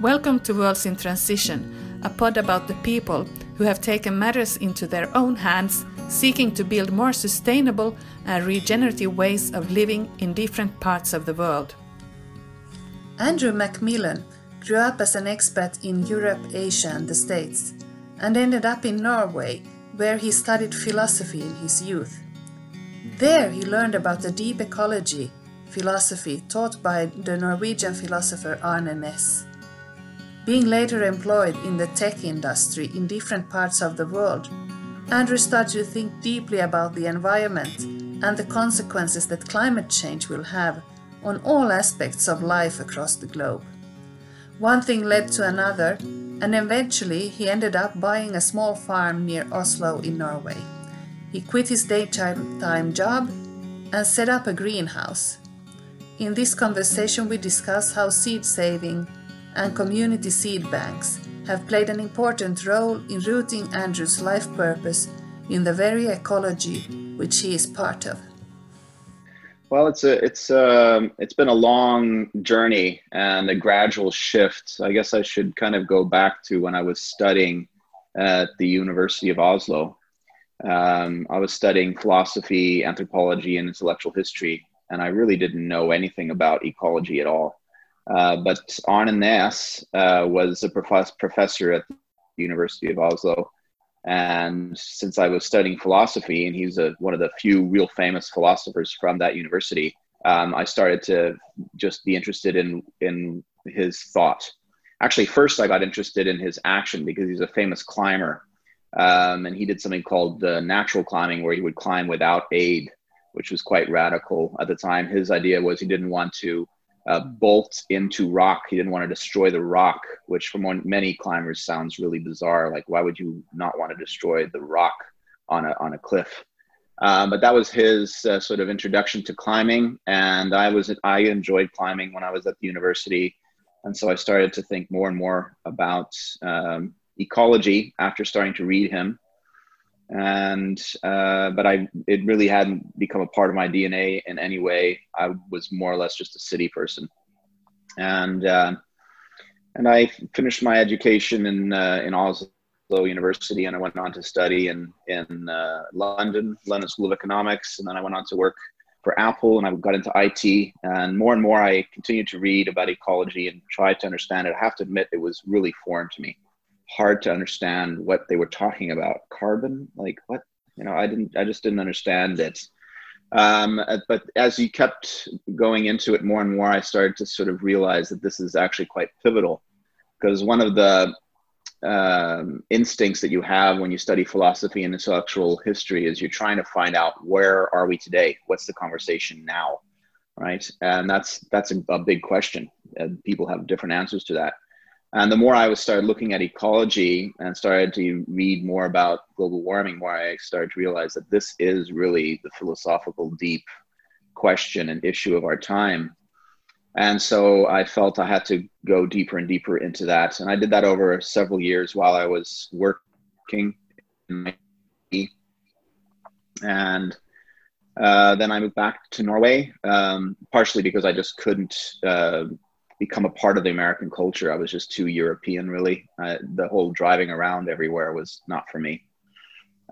Welcome to Worlds in Transition, a pod about the people who have taken matters into their own hands, seeking to build more sustainable and regenerative ways of living in different parts of the world. Andrew Macmillan grew up as an expat in Europe, Asia, and the States, and ended up in Norway, where he studied philosophy in his youth. There he learned about the deep ecology philosophy taught by the Norwegian philosopher Arne Næss. Being later employed in the tech industry in different parts of the world, Andrew started to think deeply about the environment and the consequences that climate change will have on all aspects of life across the globe. One thing led to another, and eventually he ended up buying a small farm near Oslo in Norway. He quit his daytime job and set up a greenhouse. In this conversation, we discuss how seed saving and community seed banks have played an important role in rooting Andrew's life purpose in the very ecology which he is part of. Well, it's a it's um it's been a long journey and a gradual shift. I guess I should kind of go back to when I was studying at the University of Oslo. Um, I was studying philosophy, anthropology, and intellectual history, and I really didn't know anything about ecology at all. Uh, but Arne Næss uh, was a prof- professor at the University of Oslo. And since I was studying philosophy, and he's a, one of the few real famous philosophers from that university, um, I started to just be interested in, in his thought. Actually, first I got interested in his action because he's a famous climber. Um, and he did something called uh, natural climbing, where he would climb without aid, which was quite radical at the time. His idea was he didn't want to uh, bolt into rock. He didn't want to destroy the rock, which for many climbers sounds really bizarre. Like, why would you not want to destroy the rock on a on a cliff? Um, but that was his uh, sort of introduction to climbing, and I was I enjoyed climbing when I was at the university, and so I started to think more and more about um, ecology after starting to read him and uh, but I it really hadn't become a part of my DNA in any way. I was more or less just a city person, and uh, and I finished my education in uh, in Oslo University, and I went on to study in in uh, London, London School of Economics, and then I went on to work for Apple, and I got into IT, and more and more I continued to read about ecology and try to understand it. I have to admit, it was really foreign to me hard to understand what they were talking about. Carbon, like what? You know, I didn't. I just didn't understand it. Um, but as you kept going into it more and more, I started to sort of realize that this is actually quite pivotal because one of the um, instincts that you have when you study philosophy and intellectual history is you're trying to find out where are we today what's the conversation now right and that's that's a, a big question and people have different answers to that and the more I was started looking at ecology and started to read more about global warming, more I started to realize that this is really the philosophical deep question and issue of our time. And so I felt I had to go deeper and deeper into that. And I did that over several years while I was working. In. And uh, then I moved back to Norway, um, partially because I just couldn't uh, become a part of the American culture. I was just too European, really. the whole driving around everywhere was not for me.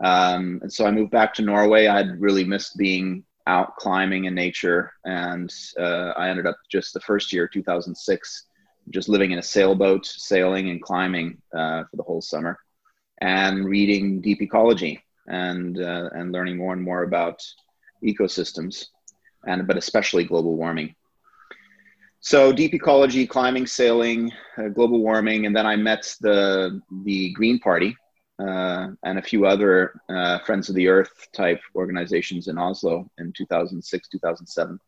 Um, and so I moved back to Norway. I'd really missed being out climbing in nature, and uh, I ended up just the first year, 2006, just living in a sailboat, sailing and climbing uh, for the whole summer, and reading deep ecology and uh, and learning more and more about ecosystems, and but especially global warming. So deep ecology, climbing, sailing, uh, global warming, and then I met the the Green Party uh, and a few other uh, Friends of the Earth type organizations in Oslo in 2006, 2007,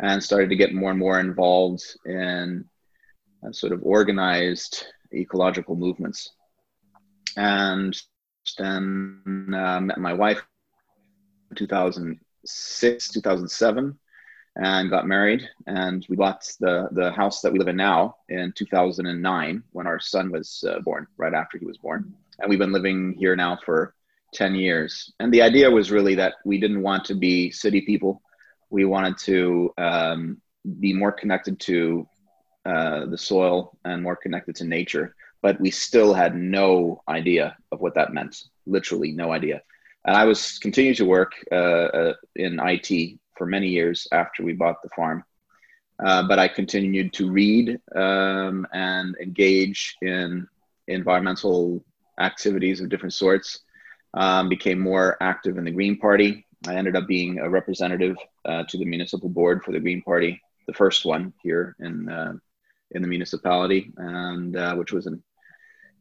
and started to get more and more involved in uh, sort of organized ecological movements. And then uh, met my wife in 2006, 2007 and got married and we bought the the house that we live in now in 2009 when our son was uh, born right after he was born and we've been living here now for 10 years and the idea was really that we didn't want to be city people we wanted to um, be more connected to uh, the soil and more connected to nature. But we still had no idea of what that meant. Literally no idea. And I was continuing to work uh, uh in IT for many years after we bought the farm. Uh, but I continued to read um, and engage in environmental activities of different sorts. Um, became more active in the Green Party. I ended up being a representative uh, to the municipal board for the Green Party, the first one here in uh, in the municipality, and uh, which was an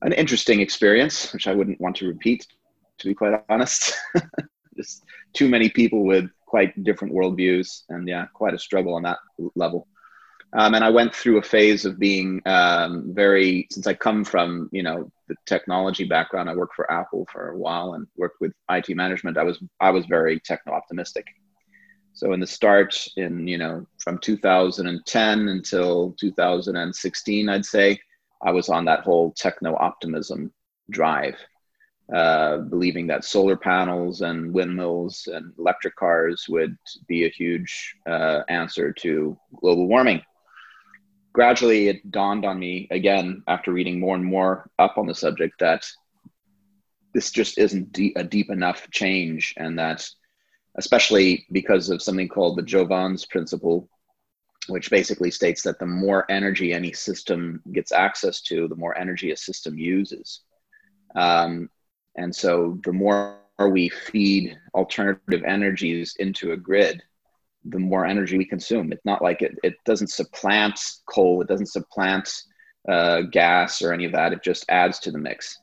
an interesting experience, which I wouldn't want to repeat, to be quite honest. Just too many people with quite different worldviews, and yeah, quite a struggle on that level. Um, and I went through a phase of being um, very, since I come from, you know, the technology background. I worked for Apple for a while and worked with IT management. I was I was very techno optimistic. So in the start, in you know, from 2010 until 2016, I'd say I was on that whole techno optimism drive, uh, believing that solar panels and windmills and electric cars would be a huge uh, answer to global warming. Gradually it dawned on me again after reading more and more up on the subject that this just isn't a deep enough change and that especially because of something called the jevons principle which basically states that the more energy any system gets access to the more energy a system uses. Um, and so the more we feed alternative energies into a grid the more energy we consume. It's not like it, it doesn't supplant coal, it doesn't supplant uh, gas or any of that. It just adds to the mix.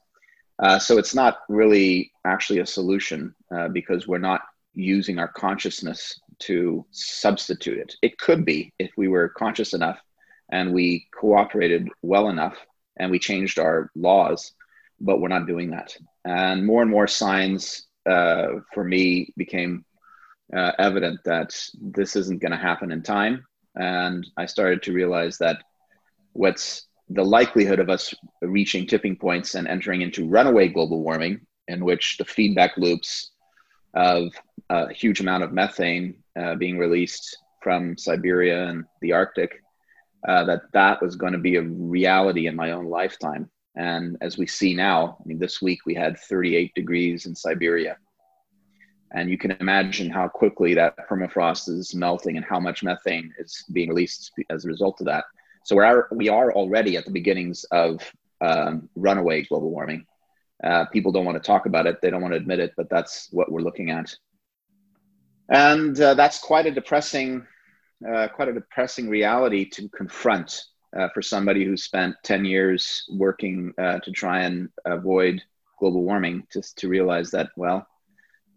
Uh, so it's not really actually a solution uh, because we're not using our consciousness to substitute it. It could be if we were conscious enough and we cooperated well enough and we changed our laws, but we're not doing that. And more and more signs uh, for me became uh, evident that this isn't going to happen in time. And I started to realize that what's the likelihood of us reaching tipping points and entering into runaway global warming, in which the feedback loops of a huge amount of methane uh, being released from Siberia and the Arctic, uh, that that was going to be a reality in my own lifetime. And as we see now, I mean, this week we had 38 degrees in Siberia and you can imagine how quickly that permafrost is melting and how much methane is being released as a result of that. So we're, we are already at the beginnings of um, runaway global warming. Uh, people don't want to talk about it, they don't want to admit it, but that's what we're looking at. And uh, that's quite a depressing, uh, quite a depressing reality to confront uh, for somebody who spent 10 years working uh, to try and avoid global warming, just to realize that, well,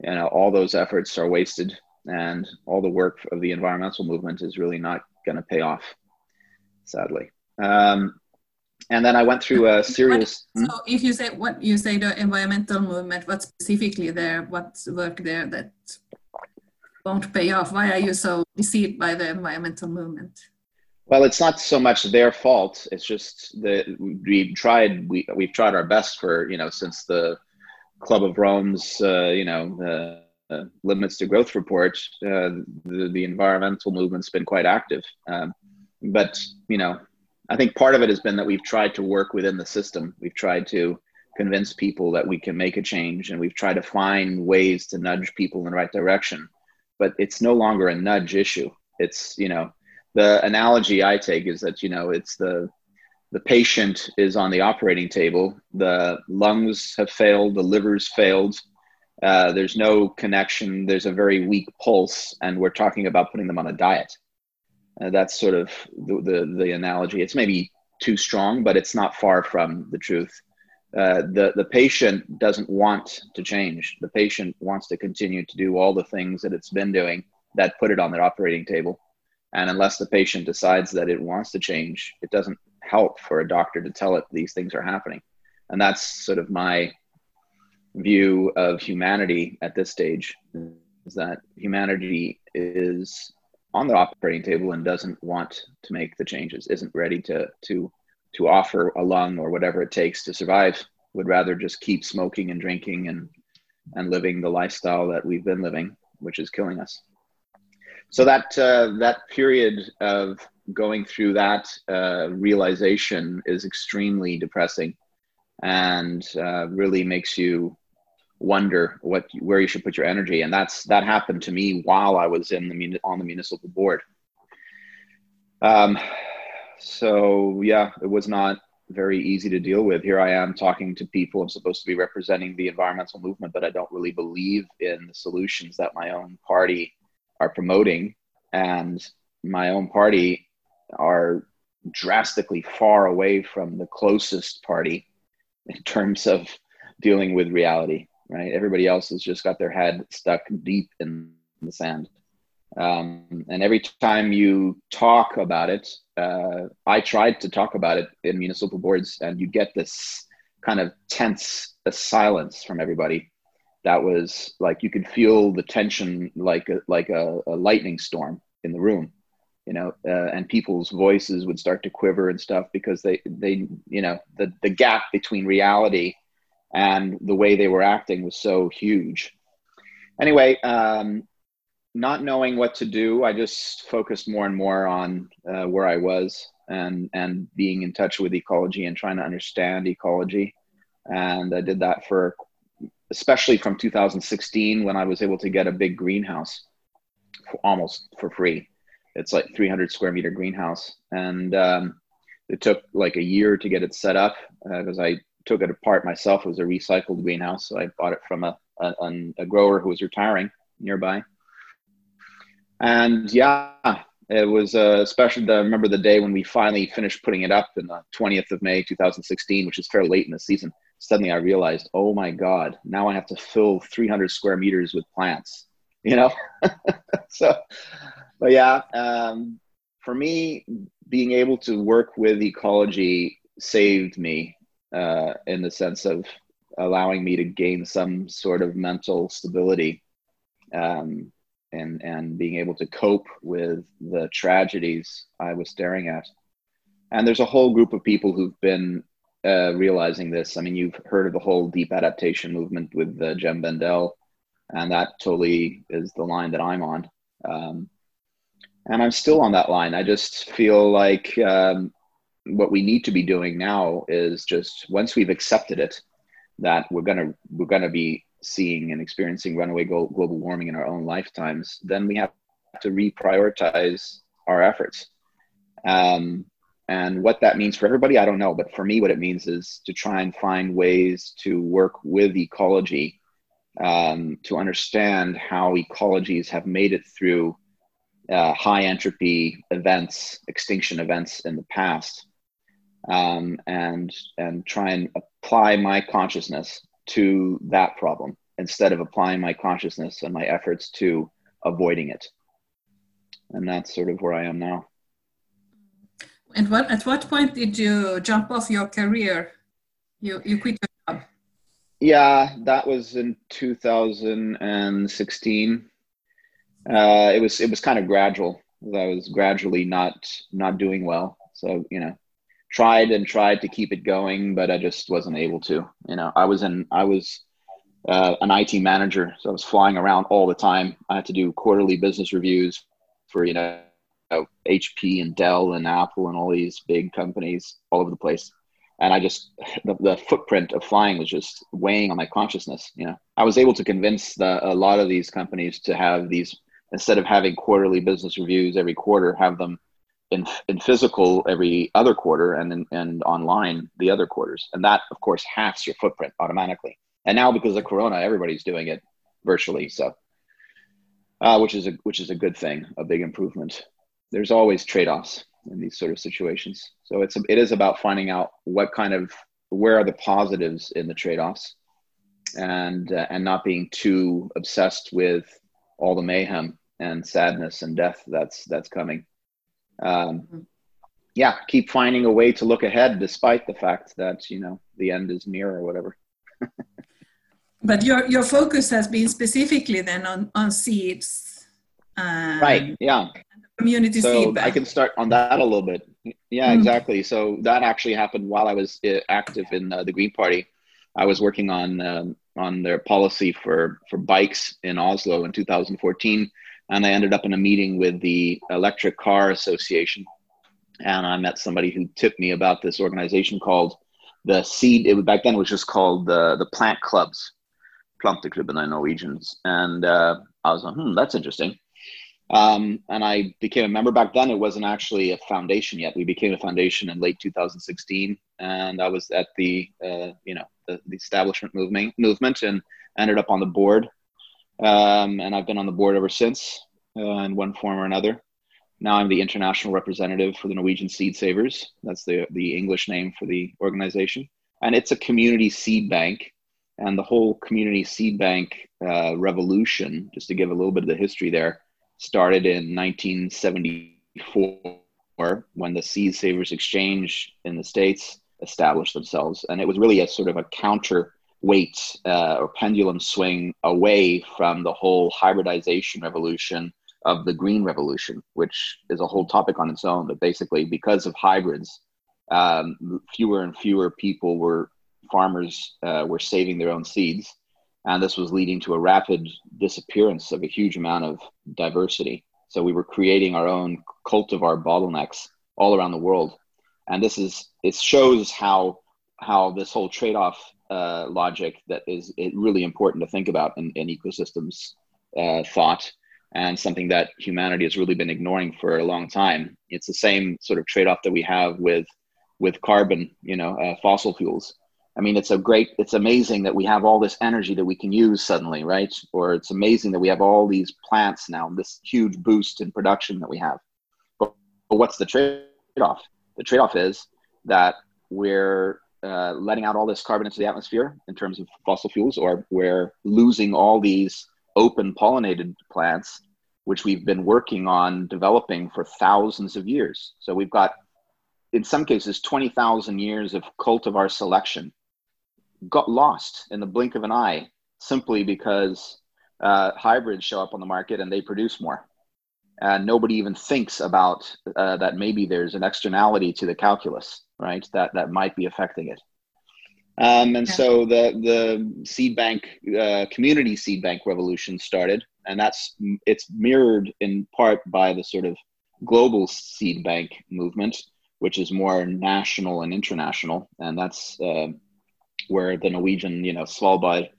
you know all those efforts are wasted and all the work of the environmental movement is really not going to pay off sadly. Um, and then i went through a series what, so if you say what you say the environmental movement what specifically there what's work there that won't pay off? Why are you so deceived by the environmental movement well it's not so much their fault it's just that we've tried we, we've tried our best for you know since the Club of Rome's, uh, you know, uh, limits to growth report, uh, the, the environmental movement's been quite active. Um, but, you know, I think part of it has been that we've tried to work within the system. We've tried to convince people that we can make a change and we've tried to find ways to nudge people in the right direction. But it's no longer a nudge issue. It's, you know, the analogy I take is that, you know, it's the the patient is on the operating table. The lungs have failed, the liver's failed. Uh, there's no connection. There's a very weak pulse, and we're talking about putting them on a diet. Uh, that's sort of the, the, the analogy. It's maybe too strong, but it's not far from the truth. Uh, the the patient doesn't want to change. The patient wants to continue to do all the things that it's been doing that put it on their operating table. And unless the patient decides that it wants to change, it doesn't help for a doctor to tell it these things are happening. And that's sort of my view of humanity at this stage is that humanity is on the operating table and doesn't want to make the changes, isn't ready to to to offer a lung or whatever it takes to survive, would rather just keep smoking and drinking and and living the lifestyle that we've been living, which is killing us. So that uh, that period of going through that uh, realization is extremely depressing and uh, really makes you wonder what where you should put your energy. And that's that happened to me while i was in the on the municipal board. Um so yeah it was not very easy to deal with. Here i am talking to people. I'm supposed to be representing the environmental movement but i don't really believe in the solutions that my own party are promoting and my own party are drastically far away from the closest party in terms of dealing with reality right? Everybody else has just got their head stuck deep in the sand. Um, and every time you talk about it uh, i tried to talk about it in municipal boards and you get this kind of tense silence from everybody that was like you could feel the tension like a, like a, a lightning storm in the room you know uh, and people's voices would start to quiver and stuff because they they you know the the gap between reality and the way they were acting was so huge. Anyway um, not knowing what to do i just focused more and more on uh, where i was and and being in touch with ecology and trying to understand ecology. And i did that for especially from 2016 when i was able to get a big greenhouse for almost for free it's like 300 square meter greenhouse, and um, it took like a year to get it set up because uh, I took it apart myself. It was a recycled greenhouse, so I bought it from a a, a grower who was retiring nearby. And yeah, it was uh, especially. I remember the day when we finally finished putting it up in the 20th of May 2016, which is fairly late in the season. Suddenly, I realized, oh my God, now I have to fill 300 square meters with plants. You know, so but yeah, um, for me, being able to work with ecology saved me uh, in the sense of allowing me to gain some sort of mental stability um, and and being able to cope with the tragedies I was staring at. And there's a whole group of people who've been uh, realizing this. I mean, you've heard of the whole deep adaptation movement with uh, Jem Bendell, and that totally is the line that I'm on. Um, and I'm still on that line. I just feel like um, what we need to be doing now is just once we've accepted it, that we're gonna we're gonna be seeing and experiencing runaway global warming in our own lifetimes. Then we have to reprioritize our efforts. Um, and what that means for everybody, I don't know. But for me, what it means is to try and find ways to work with ecology um, to understand how ecologies have made it through uh, high entropy events, extinction events in the past, um, and and try and apply my consciousness to that problem instead of applying my consciousness and my efforts to avoiding it. And that's sort of where I am now. And what at what point did you jump off your career? You you quit your job. Yeah, that was in 2016 uh, it was it was kind of gradual. I was gradually not not doing well. So you know, tried and tried to keep it going, but I just wasn't able to. You know, I was in I was uh, an IT manager, so I was flying around all the time. I had to do quarterly business reviews for you know HP and Dell and Apple and all these big companies all over the place. And I just the, the footprint of flying was just weighing on my consciousness. You know, I was able to convince the, a lot of these companies to have these instead of having quarterly business reviews every quarter, have them in, in physical every other quarter and in, and online the other quarters. And that, of course, halves your footprint automatically. And now because of Corona, everybody's doing it virtually. So, uh, which is a which is a good thing, a big improvement. There's always trade offs in these sort of situations. So it's it is about finding out what kind of where are the positives in the trade offs, and uh, and not being too obsessed with all the mayhem and sadness and death that's that's coming. Um, mm-hmm. yeah, keep finding a way to look ahead, despite the fact that you know the end is near or whatever. but your your focus has been specifically then on on seeds. Um, right. Yeah. Community so feedback. I can start on that a little bit. Yeah, mm exactly. So that actually happened while I was uh, active in uh, the Green Party. I was working on um, on their policy for for bikes in Oslo in 2014, and I ended up in a meeting with the Electric Car Association, and I met somebody who tipped me about this organization called the Seed. It was, back then it was just called the the Plant Clubs, Planteklubben in Norwegians, and uh, I was like, hmm, that's interesting. Um, and I became a member back then. It wasn't actually a foundation yet. We became a foundation in late 2016, and I was at the uh, you know the, the establishment movement movement and ended up on the board. Um, and I've been on the board ever since uh, in one form or another. Now I'm the international representative for the Norwegian Seed Savers. That's the, the English name for the organization. And it's a community seed bank. And the whole community seed bank uh, revolution, just to give a little bit of the history there, started in 1974 when the Seed Savers Exchange in the States established themselves. And it was really a sort of a counterweight uh, or pendulum swing away from the whole hybridization revolution of the green revolution, which is a whole topic on its own. But basically, because of hybrids, um, fewer and fewer people were farmers uh, were saving their own seeds, and this was leading to a rapid disappearance of a huge amount of diversity. So we were creating our own cultivar bottlenecks all around the world, and this is it shows how how this whole trade-off uh, logic that is really important to think about in, in ecosystems uh, thought and something that humanity has really been ignoring for a long time. It's the same sort of trade-off that we have with with carbon, you know, uh, fossil fuels. I mean, it's a great, it's amazing that we have all this energy that we can use suddenly, right? Or it's amazing that we have all these plants now, this huge boost in production that we have. But, but what's the trade-off? The trade-off is that we're uh, letting out all this carbon into the atmosphere in terms of fossil fuels, or we're losing all these open pollinated plants, which we've been working on developing for thousands of years. So we've got, in some cases, 20,000 years of cultivar selection got lost in the blink of an eye simply because uh, hybrids show up on the market and they produce more. And nobody even thinks about uh, that maybe there's an externality to the calculus, right? That, that might be affecting it. Um, and so the the seed bank uh, community seed bank revolution started, and that's it's mirrored in part by the sort of global seed bank movement, which is more national and international, and that's uh, where the Norwegian, you know, Svalbard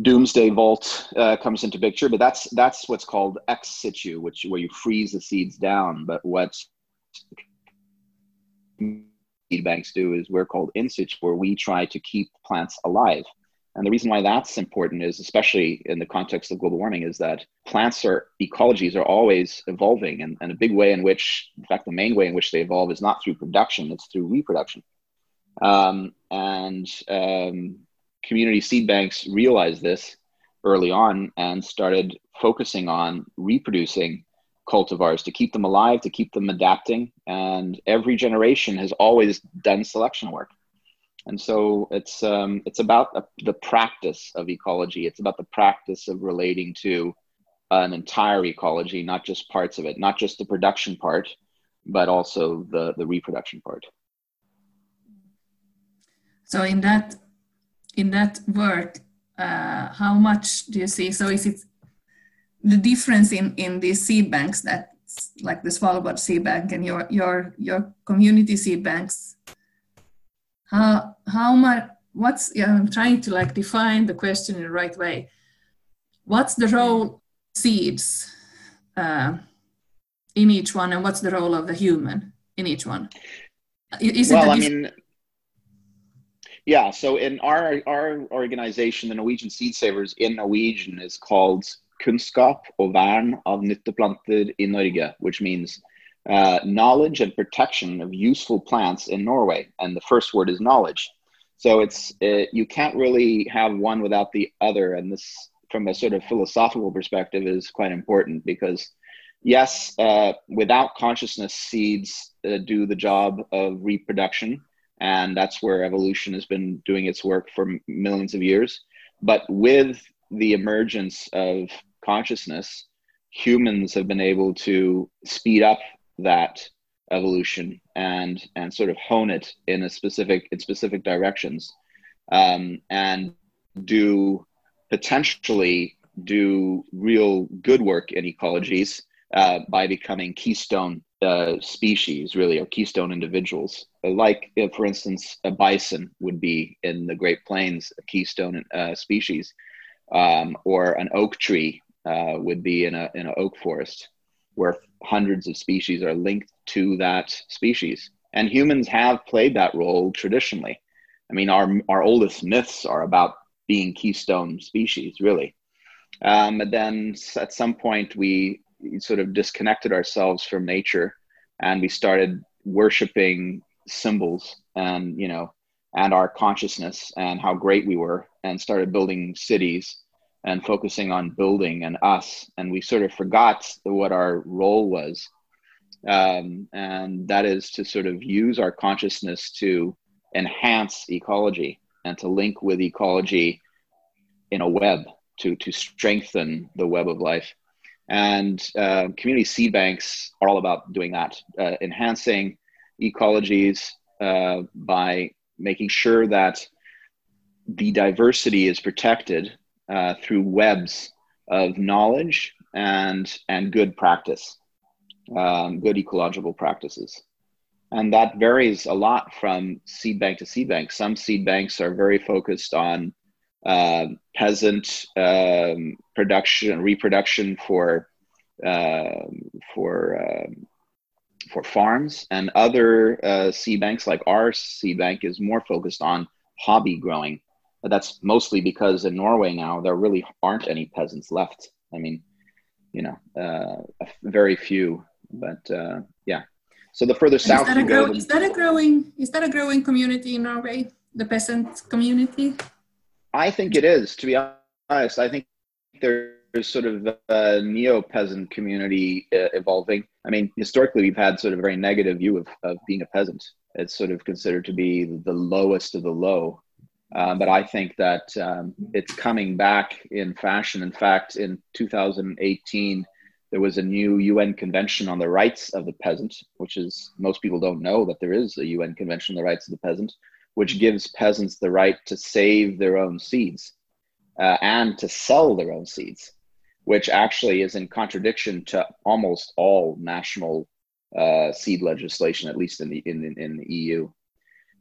Doomsday Vault uh, comes into picture. But that's that's what's called ex situ, which where you freeze the seeds down. But what's seed banks do is we're called in situ, where we try to keep plants alive. And the reason why that's important is, especially in the context of global warming, is that plants are ecologies are always evolving, and, and a big way in which, in fact, the main way in which they evolve is not through production; it's through reproduction. Um, and um, community seed banks realized this early on and started focusing on reproducing cultivars to keep them alive, to keep them adapting. And every generation has always done selection work. And so it's um, it's about the practice of ecology. It's about the practice of relating to an entire ecology, not just parts of it, not just the production part, but also the the reproduction part. So in that in that work, uh, how much do you see? So is it the difference in in these seed banks that like the Svalbard seed bank and your your your community seed banks how how much what's yeah, i'm trying to like define the question in the right way what's the role seeds uh, in each one and what's the role of the human in each one is well, I mean, yeah. So in our our organization, the Norwegian Seed Savers in Norwegian is called kunnskap og vern av nytteplanter i Norge, which means uh, knowledge and protection of useful plants in Norway. And the first word is knowledge. So it's uh, you can't really have one without the other. And this, from a sort of philosophical perspective, is quite important because, yes, uh, without consciousness, seeds uh, do the job of reproduction, and that's where evolution has been doing its work for millions of years. But with the emergence of consciousness, humans have been able to speed up that evolution and and sort of hone it in a specific in specific directions um, and do potentially do real good work in ecologies uh, by becoming keystone uh, species, really, or keystone individuals. Like, for instance, a bison would be in the Great Plains, a keystone uh, species, um, or an oak tree uh, would be in a in an oak forest, where hundreds of species are linked to that species. And humans have played that role traditionally. I mean, our our oldest myths are about being keystone species, really. Um, and then at some point, we sort of disconnected ourselves from nature, and we started worshiping symbols and you know and our consciousness and how great we were, and started building cities and focusing on building and us, and we sort of forgot what our role was, um, and that is to sort of use our consciousness to enhance ecology and to link with ecology in a web to to strengthen the web of life. And uh, community seed banks are all about doing that, uh, enhancing ecologies uh, by making sure that the diversity is protected uh, through webs of knowledge and and good practice, um, good ecological practices. And that varies a lot from seed bank to seed bank. Some seed banks are very focused on uh, peasant um, production, and reproduction for uh, for um, for farms, and other uh, seed banks like our seed bank is more focused on hobby growing. But that's mostly because in Norway now there really aren't any peasants left. I mean, you know, uh, very few. But uh, yeah, so the further south is you grow, go, is that a growing is that a growing community in Norway? The peasant community. I think it is. To be honest, I think there's sort of a neo peasant community uh, evolving. I mean, historically, we've had sort of a very negative view of, of being a peasant. It's sort of considered to be the lowest of the low. Um, but I think that um, it's coming back in fashion. In fact, in 2018, there was a new UN convention on the rights of the peasant, which is most people don't know that there is a UN convention on the rights of the peasant, which gives peasants the right to save their own seeds uh, and to sell their own seeds, which actually is in contradiction to almost all national uh, seed legislation, at least in the in, in, the EU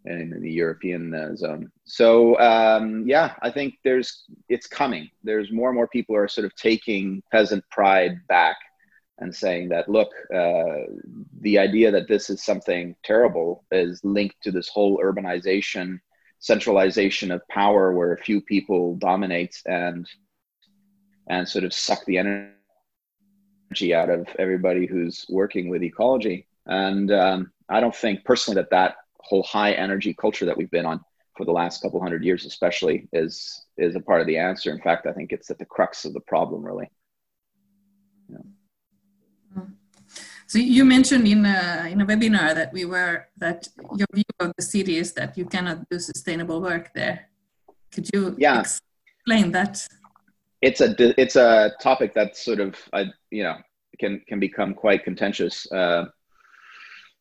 and in the European uh, zone. So um, yeah, I think there's it's coming. There's more and more people are sort of taking peasant pride back and saying that look, uh, the idea that this is something terrible is linked to this whole urbanization, centralization of power, where a few people dominate and and sort of suck the energy out of everybody who's working with ecology. And um, I don't think personally that that whole high energy culture that we've been on for the last couple hundred years, especially, is is a part of the answer. In fact, I think it's at the crux of the problem, really. Yeah. So you mentioned in a in a webinar that we were that your view of the city is that you cannot do sustainable work there. Could you yeah. explain that? It's a it's a topic that sort of you know can can become quite contentious. Uh,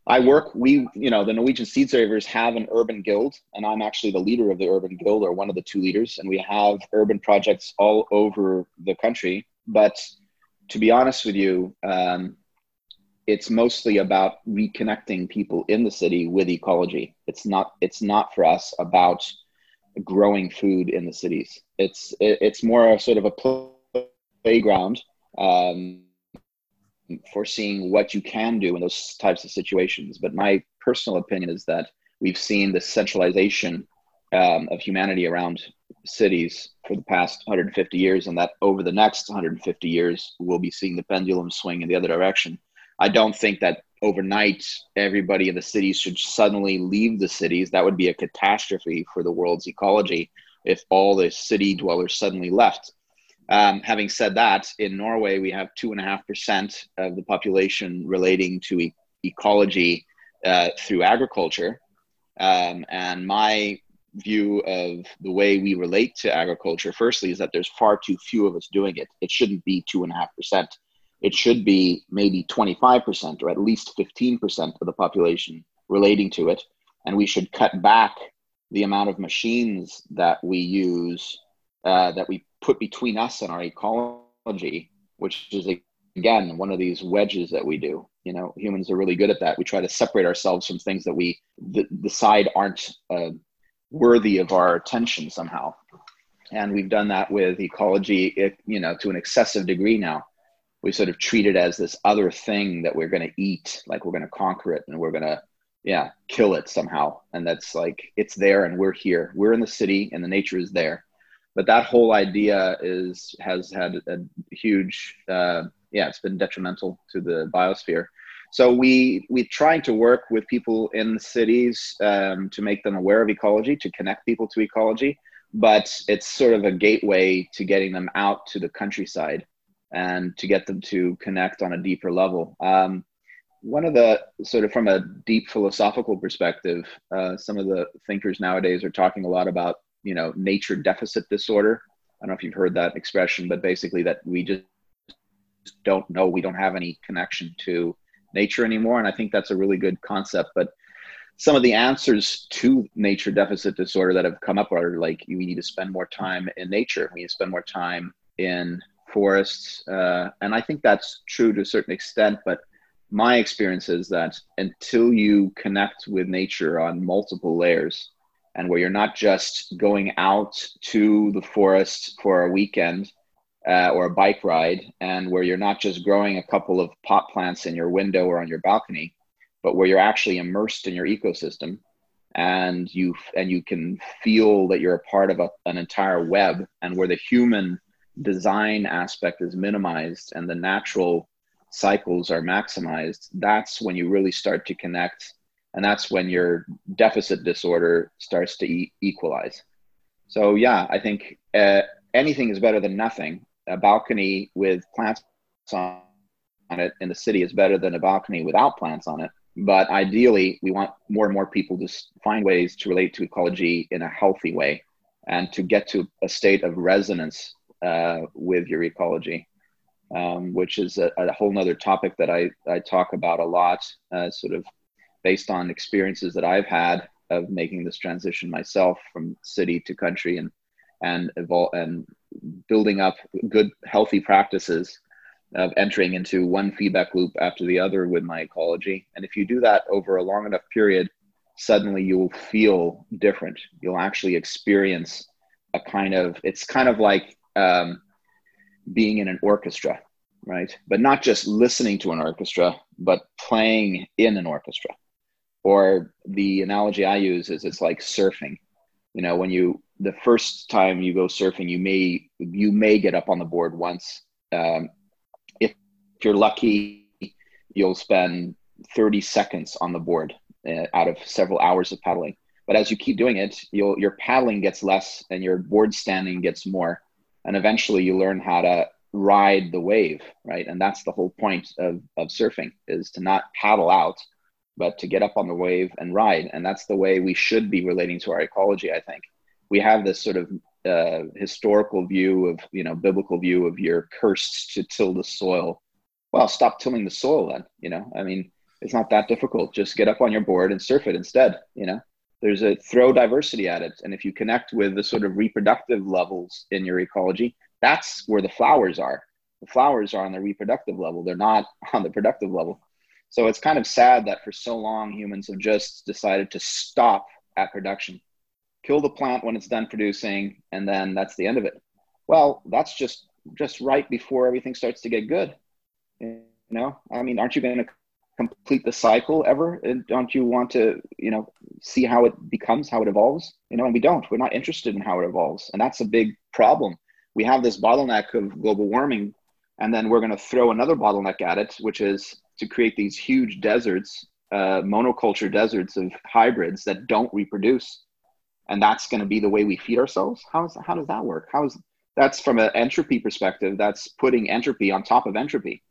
I work, we, you know, the Norwegian Seed Savers have an urban guild, and I'm actually the leader of the urban guild or one of the two leaders. And we have urban projects all over the country. But to be honest with you, um, it's mostly about reconnecting people in the city with ecology. It's not, it's not for us about growing food in the cities. It's, it, it's more sort of a playground. Um, for seeing what you can do in those types of situations. But my personal opinion is that we've seen the centralization um, of humanity around cities for the past 150 years, and that over the next 150 years, we'll be seeing the pendulum swing in the other direction. I don't think that overnight everybody in the cities should suddenly leave the cities. That would be a catastrophe for the world's ecology if all the city dwellers suddenly left. Um, having said that, in Norway, we have 2.5% of the population relating to e- ecology uh, through agriculture. Um, and my view of the way we relate to agriculture, firstly, is that there's far too few of us doing it. It shouldn't be 2.5%. It should be maybe 25% or at least 15% of the population relating to it. And we should cut back the amount of machines that we use, uh, that we put between us and our ecology, which is again one of these wedges that we do. You know humans are really good at that. We try to separate ourselves from things that we th- decide aren't uh, worthy of our attention somehow. And we've done that with ecology you know to an excessive degree now we sort of treat it as this other thing that we're going to eat like we're going to conquer it and we're going to yeah kill it somehow. And that's like it's there and we're here. We're in the city and the nature is there. But that whole idea is has had a huge uh, yeah it's been detrimental to the biosphere. So we we trying to work with people in the cities um, to make them aware of ecology to connect people to ecology. But it's sort of a gateway to getting them out to the countryside and to get them to connect on a deeper level. Um, one of the sort of from a deep philosophical perspective uh, some of the thinkers nowadays are talking a lot about you know nature deficit disorder. I don't know if you've heard that expression but basically that we just don't know we don't have any connection to nature anymore. And i think that's a really good concept. But some of the answers to nature deficit disorder that have come up are like we need to spend more time in nature. We need to spend more time in forests uh, and i think that's true to a certain extent but my experience is that until you connect with nature on multiple layers and where you're not just going out to the forest for a weekend uh, or a bike ride, and where you're not just growing a couple of pot plants in your window or on your balcony, but where you're actually immersed in your ecosystem and you and you can feel that you're a part of a, an entire web and where the human design aspect is minimized and the natural cycles are maximized that's when you really start to connect and that's when your deficit disorder starts to e- equalize. So yeah i think uh, anything is better than nothing. A balcony with plants on it in the city is better than a balcony without plants on it but ideally we want more and more people to find ways to relate to ecology in a healthy way and to get to a state of resonance uh, with your ecology um, which is a, a whole nother topic that I, I talk about a lot, uh, sort of based on experiences that I've had of making this transition myself from city to country and and evolve and building up good healthy practices of entering into one feedback loop after the other with my ecology. And if you do that over a long enough period, suddenly you'll feel different. You'll actually experience a kind of it's kind of like um, being in an orchestra, right? But not just listening to an orchestra, but playing in an orchestra. Or the analogy I use is it's like surfing. You know, when you the first time you go surfing, you may you may get up on the board once. Um, if, if you're lucky, you'll spend 30 seconds on the board uh, out of several hours of paddling. But as you keep doing it, your paddling gets less and your board standing gets more and eventually you learn how to ride the wave right? And that's the whole point of, of surfing is to not paddle out but to get up on the wave and ride. And that's the way we should be relating to our ecology i think. We have this sort of uh, historical view of you know biblical view of you're cursed to till the soil. Well stop tilling the soil then you know? I mean it's not that difficult. Just get up on your board and surf it instead you know there's a throw diversity at it. And if you connect with the sort of reproductive levels in your ecology that's where the flowers are. The flowers are on the reproductive level. They're not on the productive level. So it's kind of sad that for so long humans have just decided to stop at production kill the plant when it's done producing and then that's the end of it. Well that's just just right before everything starts to get good. You know i mean aren't you going to complete the cycle ever? And don't you want to you know see how it becomes how it evolves? You know and we don't. We're not interested in how it evolves. And that's a big problem. We have this bottleneck of global warming and then we're going to throw another bottleneck at it which is to create these huge deserts uh, monoculture deserts of hybrids that don't reproduce. And that's going to be the way we feed ourselves? How's how does that work? How's that's from an entropy perspective. That's putting entropy on top of entropy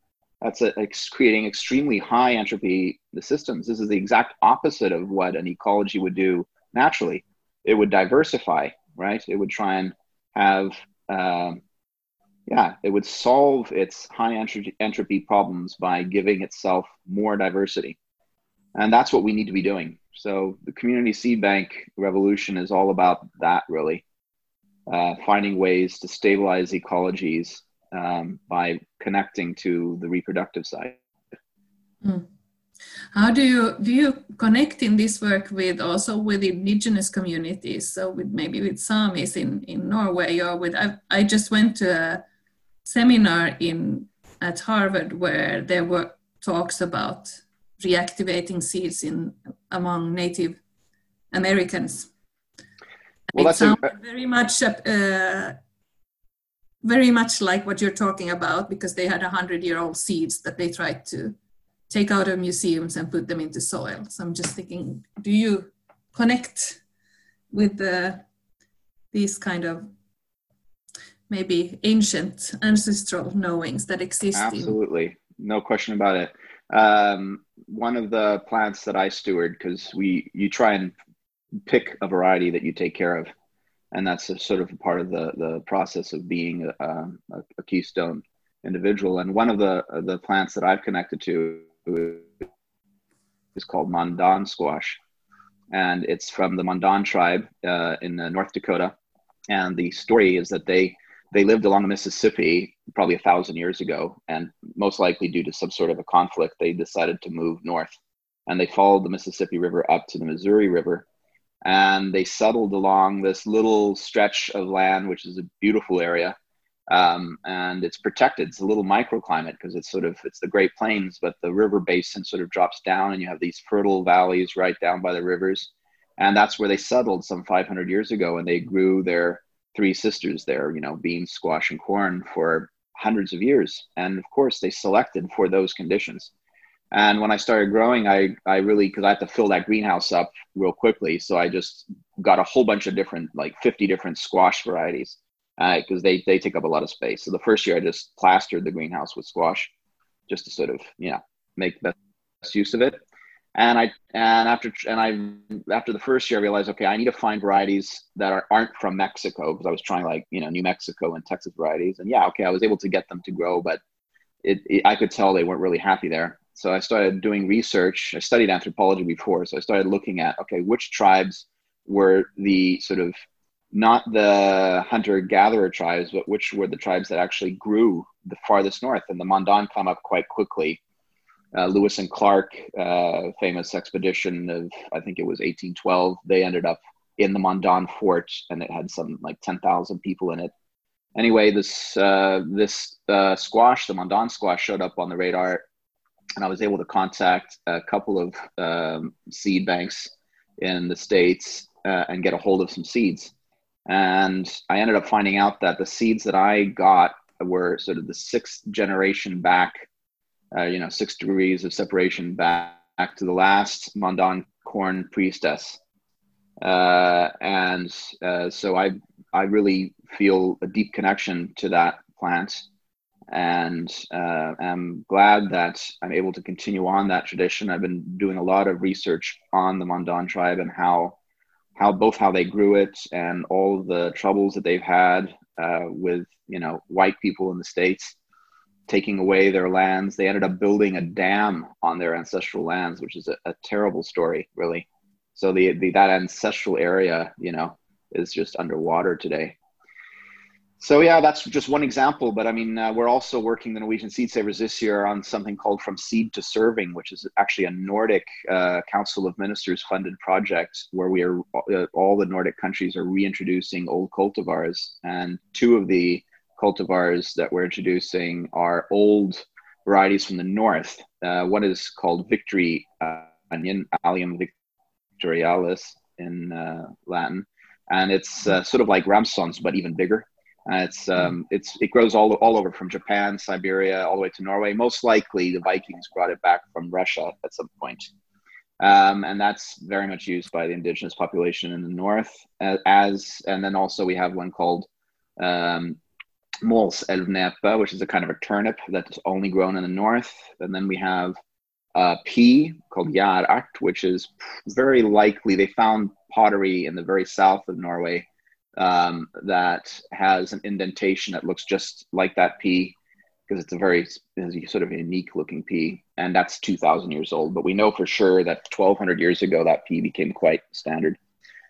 that's a, it's creating extremely high entropy the systems. This is the exact opposite of what an ecology would do naturally. It would diversify, right? It would try and have, um, yeah, it would solve its high entropy, entropy problems by giving itself more diversity. And that's what we need to be doing. So the community seed bank revolution is all about that, really. Uh, finding ways to stabilize ecologies um, by connecting to the reproductive side. Mm. How do you do you connect in this work with also with indigenous communities? So with maybe with Samis in, in Norway or with I, I just went to a seminar in at Harvard where there were talks about reactivating seeds in among Native Americans. Well, it sounds a, very much uh, very much like what you're talking about because they had a hundred year old seeds that they tried to take out of museums and put them into soil. So I'm just thinking, do you connect with the, these kind of maybe ancient ancestral knowings that exist? Absolutely, in- no question about it. Um, one of the plants that I steward, because we you try and pick a variety that you take care of, and that's a sort of a part of the the process of being a, a, a keystone individual. And one of the the plants that I've connected to is called Mandan squash, and it's from the Mandan tribe uh, in uh, North Dakota. And the story is that they they lived along the Mississippi probably a thousand years ago, and most likely due to some sort of a conflict, they decided to move north, and they followed the Mississippi River up to the Missouri River, and they settled along this little stretch of land, which is a beautiful area um, and it's protected. It's a little microclimate because it's sort of it's the Great Plains, but the river basin sort of drops down, and you have these fertile valleys right down by the rivers, and that's where they settled some 500 years ago, and they grew their three sisters there, you know, beans, squash, and corn for hundreds of years, and of course they selected for those conditions. And when I started growing, I I really because I had to fill that greenhouse up real quickly, so I just got a whole bunch of different like 50 different squash varieties because uh, they they take up a lot of space. So the first year I just plastered the greenhouse with squash, just to sort of you know make the best use of it. And I and after and I after the first year I realized okay I need to find varieties that are aren't from Mexico because I was trying like you know New Mexico and Texas varieties and yeah okay I was able to get them to grow but it, it I could tell they weren't really happy there. So I started doing research. I studied anthropology before, so I started looking at okay which tribes were the sort of not the hunter gatherer tribes, but which were the tribes that actually grew the farthest north. And the Mandan come up quite quickly. Uh, Lewis and Clark, uh, famous expedition of, I think it was 1812, they ended up in the Mandan fort and it had some like 10,000 people in it. Anyway, this, uh, this uh, squash, the Mandan squash, showed up on the radar and I was able to contact a couple of um, seed banks in the States uh, and get a hold of some seeds and I ended up finding out that the seeds that I got were sort of the sixth generation back, uh, you know, six degrees of separation back, back to the last Mandan corn priestess. Uh, and uh, so I, I really feel a deep connection to that plant and uh, I'm glad that I'm able to continue on that tradition. I've been doing a lot of research on the Mandan tribe and how how both how they grew it and all the troubles that they've had uh, with you know white people in the states taking away their lands. They ended up building a dam on their ancestral lands, which is a, a terrible story, really. So the, the that ancestral area, you know, is just underwater today so yeah, that's just one example. But I mean, uh, we're also working the Norwegian Seed Savers this year on something called From Seed to Serving, which is actually a Nordic uh, Council of Ministers funded project where we are uh, all the Nordic countries are reintroducing old cultivars, and two of the cultivars that we're introducing are old varieties from the north. Uh, one is called Victory uh, Onion, Allium victorialis in uh, Latin, and it's sort of like Ramsons but even bigger uh, it's um, it's it grows all all over from Japan, Siberia, all the way to Norway. Most likely, the Vikings brought it back from Russia at some point, um, and that's very much used by the indigenous population in the north. Uh, as and then also we have one called um, Målselvnepe, which is a kind of a turnip that's only grown in the north. And then we have a pea called Jærert, which is very likely they found pottery in the very south of Norway um, that has an indentation that looks just like that pea because it's a very sort of unique looking pea and that's 2000 years old but we know for sure that 1200 years ago that pea became quite standard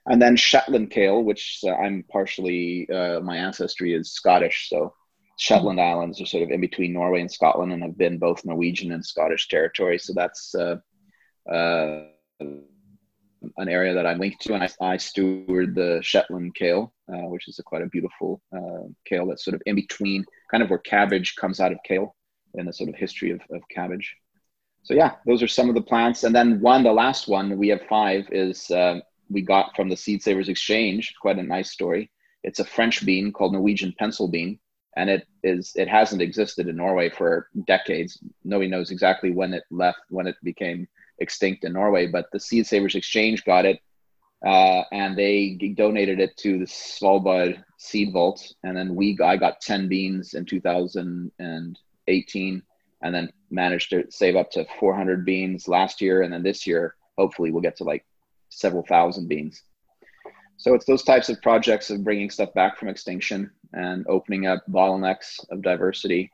and then shetland kale which uh, i'm partially uh, my ancestry is scottish so Shetland Islands are sort of in between Norway and Scotland and have been both Norwegian and Scottish territory. So that's uh, uh, an area that I'm linked to, and I, I steward the Shetland kale, uh, which is a quite a beautiful uh, kale that's sort of in between, kind of where cabbage comes out of kale in the sort of history of, of cabbage. So yeah, those are some of the plants, and then one, the last one, we have five, is uh, we got from the Seed Savers Exchange. Quite a nice story. It's a French bean called Norwegian pencil bean, and it is it hasn't existed in Norway for decades. Nobody knows exactly when it left, when it became extinct in Norway, but the Seed Savers Exchange got it, uh, and they donated it to the Svalbard Seed Vault, and then we I got ten beans in 2018, and then managed to save up to 400 beans last year, and then this year hopefully we'll get to like several thousand beans. So it's those types of projects of bringing stuff back from extinction and opening up bottlenecks of diversity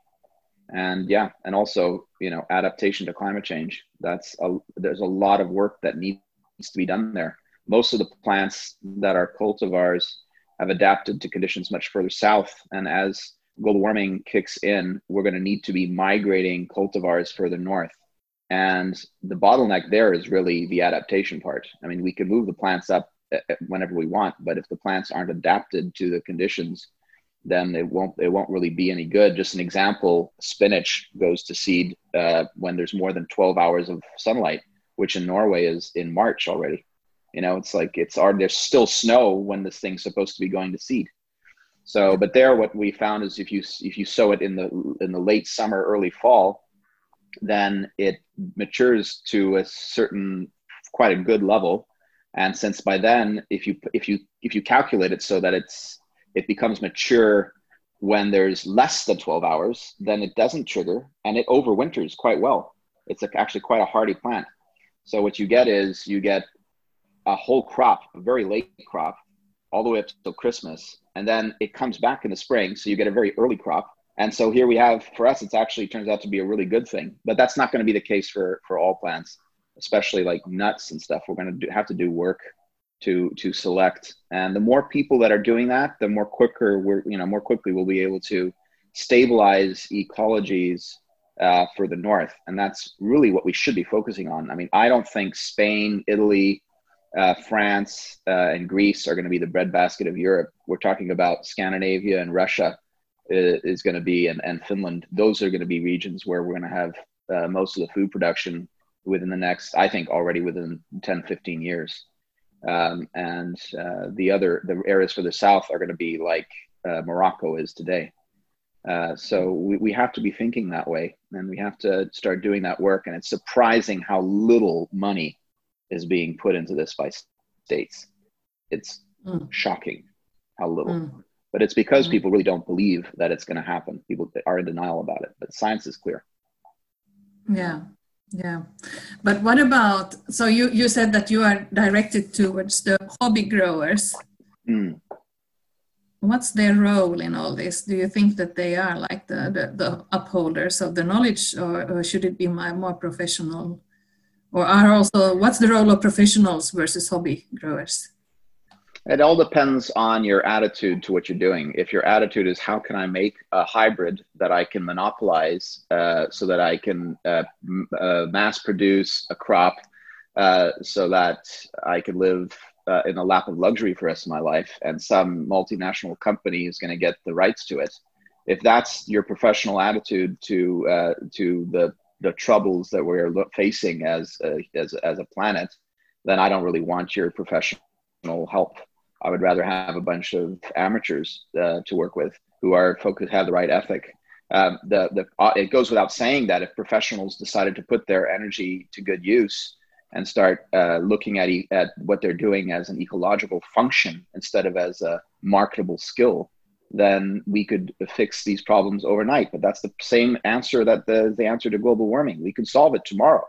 and yeah and also you know adaptation to climate change. That's a there's a lot of work that needs to be done there. Most of the plants that are cultivars have adapted to conditions much further south. And as global warming kicks in we're going to need to be migrating cultivars further north. And the bottleneck there is really the adaptation part. I mean we can move the plants up eh, eh, whenever we want but if the plants aren't adapted to the conditions then it won't it won't really be any good. Just an example: spinach goes to seed uh, when there's more than 12 hours of sunlight, which in Norway is in March already. You know, it's like it's already there's still snow when this thing's supposed to be going to seed. So, but there, what we found is if you if you sow it in the in the late summer, early fall, then it matures to a certain quite a good level. And since by then, if you if you if you calculate it so that it's it becomes mature when there's less than 12 hours, then it doesn't trigger and it overwinters quite well. It's actually quite a hardy plant. So what you get is you get a whole crop, a very late crop, all the way up till Christmas, and then it comes back in the spring. So you get a very early crop. And so here we have, for us, it's actually turns out to be a really good thing. But that's not going to be the case for for all plants, especially like nuts and stuff. We're going to have to do work to to select. And the more people that are doing that the more quicker we're you know more quickly we'll be able to stabilize ecologies uh, for the north. And that's really what we should be focusing on. I mean i don't think spain italy uh, france uh, and greece are going to be the breadbasket of europe. We're talking about scandinavia and russia uh, is going to be and, and finland. Those are going to be regions where we're going to have uh, most of the food production within the next i think already within 10 15 years um, and uh, the other the areas for the south are going to be like uh, Morocco is today. Uh, so we, we have to be thinking that way, and we have to start doing that work. And it's surprising how little money is being put into this by states. It's mm. shocking how little. Mm. But it's because mm. people really don't believe that it's going to happen. People are in denial about it. But science is clear. Yeah, yeah, but what about? So you you said that you are directed towards the hobby growers. Mm. What's their role in all this? Do you think that they are like the the, the upholders of the knowledge, or, or should it be my, more professional? Or are also what's the role of professionals versus hobby growers? It all depends on your attitude to what you're doing. If your attitude is, how can I make a hybrid that I can monopolize uh, so that I can uh, m- uh, mass produce a crop uh, so that I can live uh, in a lap of luxury for the rest of my life, and some multinational company is going to get the rights to it. If that's your professional attitude to uh, to the the troubles that we're facing as a, as as a planet, then I don't really want your professional help. I would rather have a bunch of amateurs uh, to work with who are focused, have the right ethic. Um, the, the, uh, it goes without saying that if professionals decided to put their energy to good use and start uh, looking at, e- at what they're doing as an ecological function instead of as a marketable skill, then we could fix these problems overnight. But that's the same answer that the, the answer to global warming. We could solve it tomorrow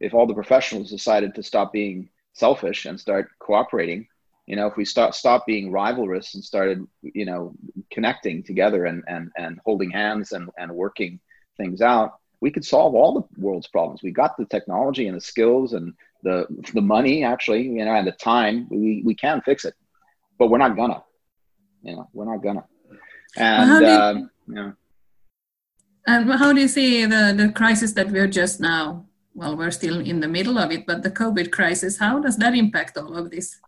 if all the professionals decided to stop being selfish and start cooperating you know if we start stop being rivalrous and started you know connecting together and and and holding hands and and working things out we could solve all the world's problems we got the technology and the skills and the the money actually you know and the time we we can fix it but we're not gonna you know we're not gonna and well, how, did, um, Yeah. And how do you see the, the crisis that we're just now? Well, we're still in the middle of it, but the COVID crisis, how does that impact all of this?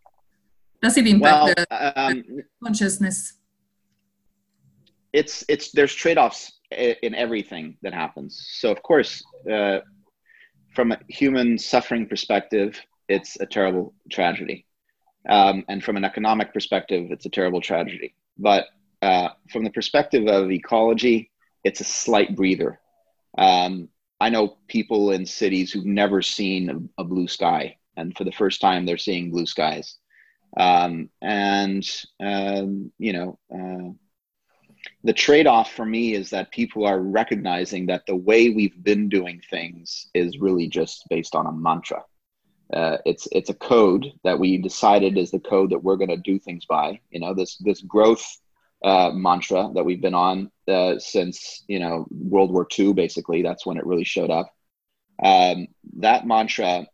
Does it impact well, the, um, the consciousness? It's it's there's trade-offs in everything that happens. So of course, uh, from a human suffering perspective, it's a terrible tragedy, um, and from an economic perspective, it's a terrible tragedy. But uh, from the perspective of ecology, it's a slight breather. Um, I know people in cities who've never seen a, a, blue sky, and for the first time, they're seeing blue skies. Um, and um, you know, uh, the trade-off for me is that people are recognizing that the way we've been doing things is really just based on a mantra. Uh, it's it's a code that we decided is the code that we're going to do things by. You know, this this growth uh, mantra that we've been on uh, since you know World War II. Basically, that's when it really showed up. Um, that mantra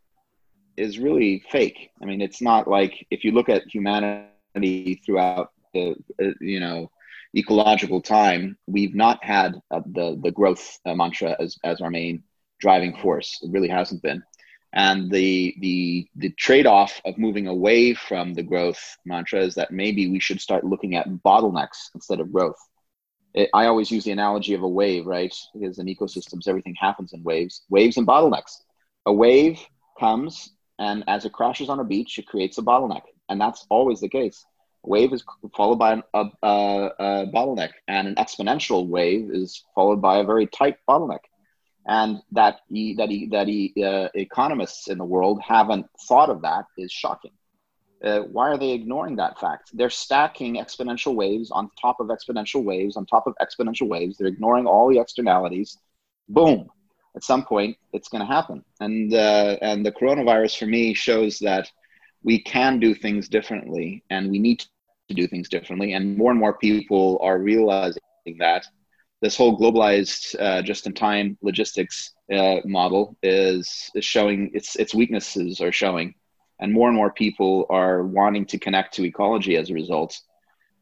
is really fake. I mean, it's not like if you look at humanity throughout the uh, you know ecological time, we've not had uh, the the growth uh, mantra as as our main driving force. It really hasn't been. And the the the trade-off of moving away from the growth mantra is that maybe we should start looking at bottlenecks instead of growth. It, i always use the analogy of a wave right? Because in ecosystems everything happens in waves. Waves and bottlenecks. A wave comes and as it crashes on a beach it creates a bottleneck and that's always the case a wave is followed by a, a, a bottleneck and an exponential wave is followed by a very tight bottleneck and that that that uh, economists in the world haven't thought of that is shocking. Uh, why are they ignoring that fact? They're stacking exponential waves on top of exponential waves on top of exponential waves. They're ignoring all the externalities. Boom! At some point, it's going to happen. And uh, and the coronavirus for me shows that we can do things differently, and we need to do things differently. And more and more people are realizing that this whole globalized uh, just-in-time logistics uh, model is is showing its its weaknesses are showing, and more and more people are wanting to connect to ecology as a result.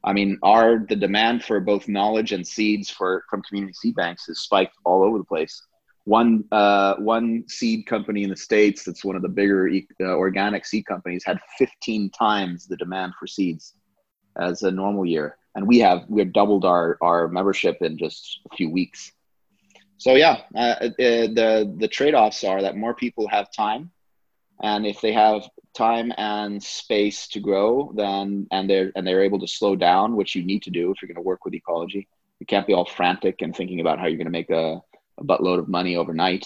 I mean, our the demand for both knowledge and seeds for from community seed banks has spiked all over the place. One uh, one seed company in the states that's one of the bigger uh, organic seed companies had 15 times the demand for seeds as a normal year and we have we have doubled our our membership in just a few weeks. So yeah, uh, the the trade offs are that more people have time, and if they have time and space to grow, then and they're and they're able to slow down, which you need to do if you're going to work with ecology. You can't be all frantic and thinking about how you're going to make a, a buttload of money overnight.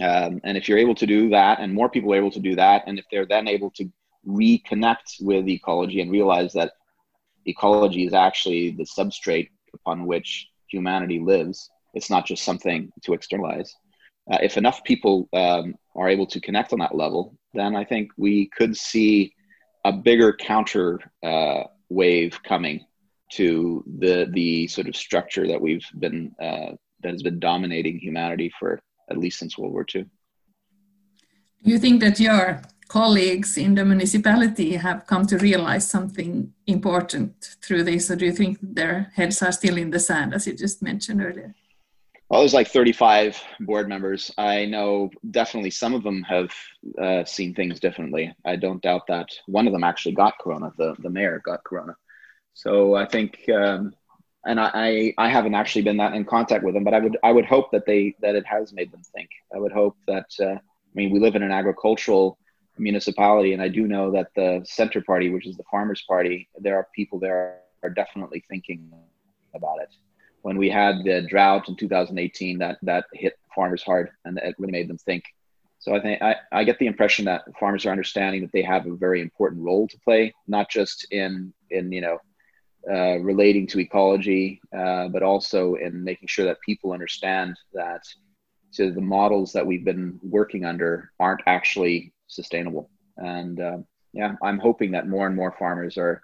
Um, and if you're able to do that, and more people are able to do that, and if they're then able to reconnect with ecology and realize that ecology is actually the substrate upon which humanity lives. It's not just something to externalize. Uh, if enough people um, are able to connect on that level, then I think we could see a bigger counter uh, wave coming to the the sort of structure that we've been uh, that has been dominating humanity for at least since World War II. Do you think that your colleagues in the municipality have come to realize something important through this, or do you think their heads are still in the sand, as you just mentioned earlier? Well, there's like 35 board members. I know definitely some of them have uh, seen things differently. I don't doubt that. One of them actually got corona. The the mayor got corona. So I think, um, and I, I haven't actually been that in contact with them, but I would I would hope that they that it has made them think. I would hope that. Uh, I mean, we live in an agricultural municipality, and I do know that the Center Party, which is the Farmers Party, there are people there are definitely thinking about it. When we had the drought in 2018, that that hit farmers hard, and it really made them think. So I think I, I get the impression that farmers are understanding that they have a very important role to play, not just in in you know uh, relating to ecology, uh, but also in making sure that people understand that to the models that we've been working under aren't actually sustainable. And uh, yeah, I'm hoping that more and more farmers are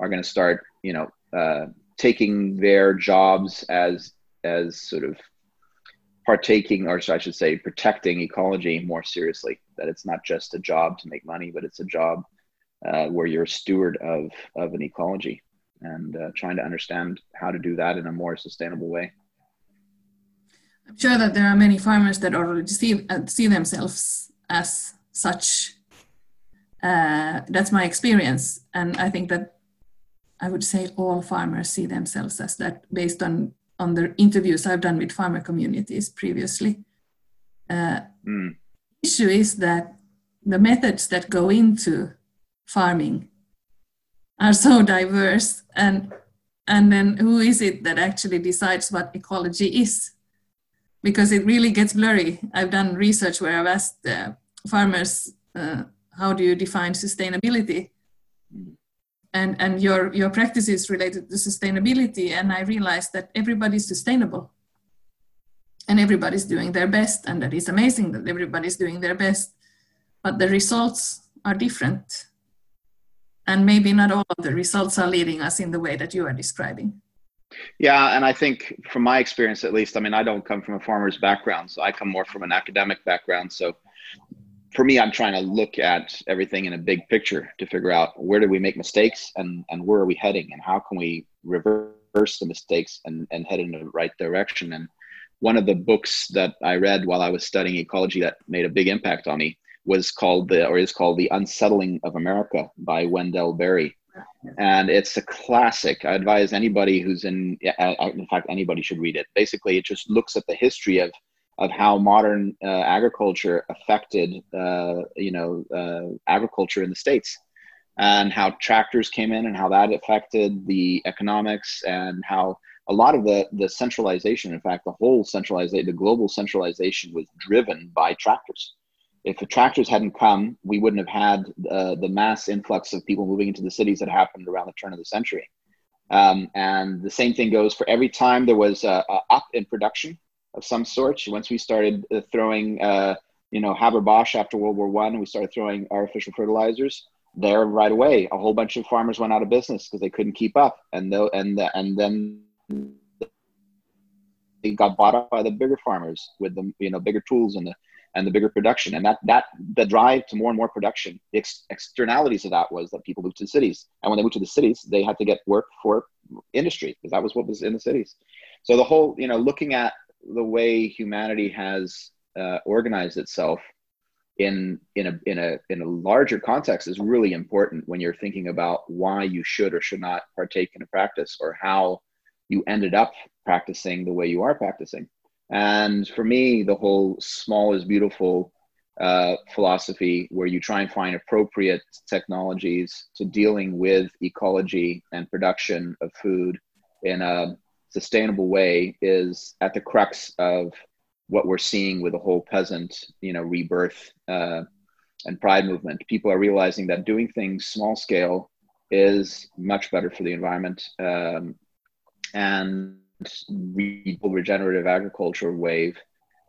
are going to start, you know, uh, taking their jobs as as sort of partaking, or I should say, protecting ecology more seriously. That it's not just a job to make money, but it's a job uh, where you're a steward of of an ecology. And uh, trying to understand how to do that in a more sustainable way. I'm sure that there are many farmers that already see uh, see themselves as such. Uh, that's my experience, and I think that I would say all farmers see themselves as that based on on the interviews I've done with farmer communities previously. Uh, mm. Issue is that the methods that go into farming are so diverse, and and then who is it that actually decides what ecology is? Because it really gets blurry. I've done research where I've asked uh, farmers, uh, "How do you define sustainability?" and and your your practices related to sustainability and i realized that everybody's sustainable and everybody's doing their best and that is amazing that everybody's doing their best but the results are different and maybe not all of the results are leading us in the way that you are describing yeah and i think from my experience at least i mean i don't come from a farmer's background so i come more from an academic background so for me, I'm trying to look at everything in a big picture to figure out where did we make mistakes and, and where are we heading and how can we reverse the mistakes and, and head in the right direction. And one of the books that I read while I was studying ecology that made a big impact on me was called the or is called The Unsettling of America by Wendell Berry. And it's a classic. I advise anybody who's in, in fact, anybody should read it. Basically, it just looks at the history of of how modern uh, agriculture affected, uh, you know, uh, agriculture in the states, and how tractors came in and how that affected the economics, and how a lot of the the centralization, in fact, the whole centralization, the global centralization, was driven by tractors. If the tractors hadn't come, we wouldn't have had uh, the mass influx of people moving into the cities that happened around the turn of the century. Um, and the same thing goes for every time there was a, a up in production of some sort. Once we started uh, throwing, uh, you know, Haber-Bosch after World War One, we started throwing artificial fertilizers. There, right away, a whole bunch of farmers went out of business because they couldn't keep up, and though, and and then they got bought up by the bigger farmers with the you know bigger tools and the and the bigger production. And that that the drive to more and more production the ex- externalities of that was that people moved to the cities. And when they moved to the cities they had to get work for industry because that was what was in the cities. So the whole you know looking at the way humanity has uh, organized itself in in a in a in a larger context is really important when you're thinking about why you should or should not partake in a practice or how you ended up practicing the way you are practicing. And for me, the whole small is beautiful uh, philosophy, where you try and find appropriate technologies to dealing with ecology and production of food in a sustainable way is at the crux of what we're seeing with the whole peasant, you know, rebirth uh, and pride movement. People are realizing that doing things small scale is much better for the environment. Um, and regenerative agriculture wave.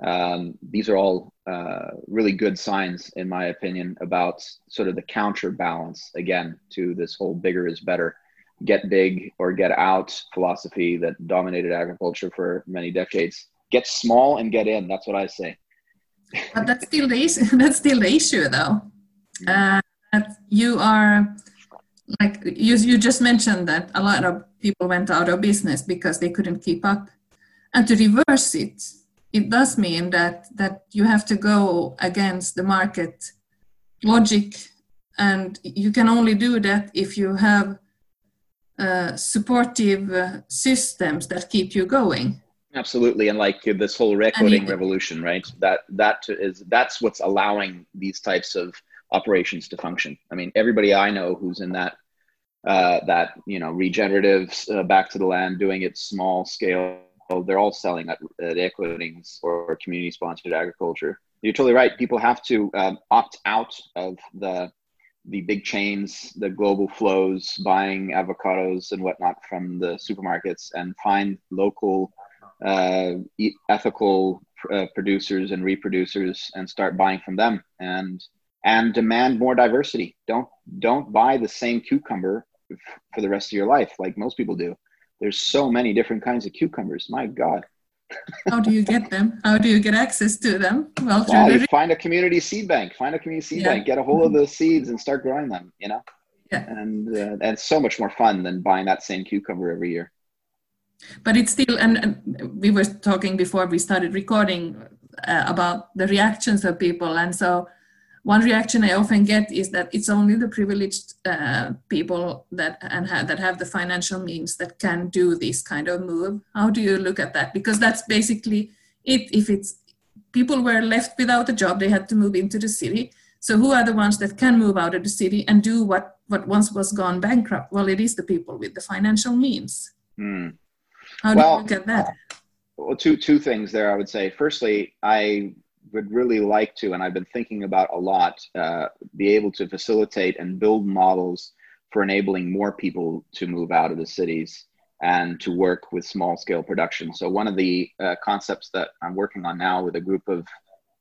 Um, these are all uh, really good signs, in my opinion, about sort of the counterbalance again to this whole bigger is better get big or get out philosophy that dominated agriculture for many decades. Get small and get in. That's what I say. but that's still the issue. That's still the issue, though. Uh, you are like you. You just mentioned that a lot of people went out of business because they couldn't keep up, and to reverse it, it does mean that that you have to go against the market logic, and you can only do that if you have uh, supportive uh, systems that keep you going. Absolutely. And like this whole recoding revolution right? That that is that's what's allowing these types of operations to function. I mean everybody i know who's in that uh, that you know regenerative uh, back to the land doing it small scale they're all selling at, at equitings or community sponsored agriculture. You're totally right. People have to um, opt out of the the big chains, the global flows, buying avocados and whatnot from the supermarkets, and find local, uh, ethical uh, producers and reproducers, and start buying from them, and and demand more diversity. Don't don't buy the same cucumber for the rest of your life like most people do. There's so many different kinds of cucumbers. My God. How do you get them? How do you get access to them? Well, the... find a community seed bank. Find a community seed yeah. bank. Get a hold of the seeds and start growing them. You know. yeah. and uh, and it's so much more fun than buying that same cucumber every year but it's still and, and we were talking before we started recording uh, about the reactions of people and so one reaction I often get is that it's only the privileged uh, people that and ha- that have the financial means that can do this kind of move. How do you look at that? Because that's basically it. If it's people were left without a job, they had to move into the city. So who are the ones that can move out of the city and do what what once was gone bankrupt? Well, it is the people with the financial means. Hmm. How do well, you look at that? Well, two two things there. I would say. Firstly, I would really like to, and I've been thinking about a lot, uh, be able to facilitate and build models for enabling more people to move out of the cities and to work with small scale production. So, one of the uh, concepts that I'm working on now with a group of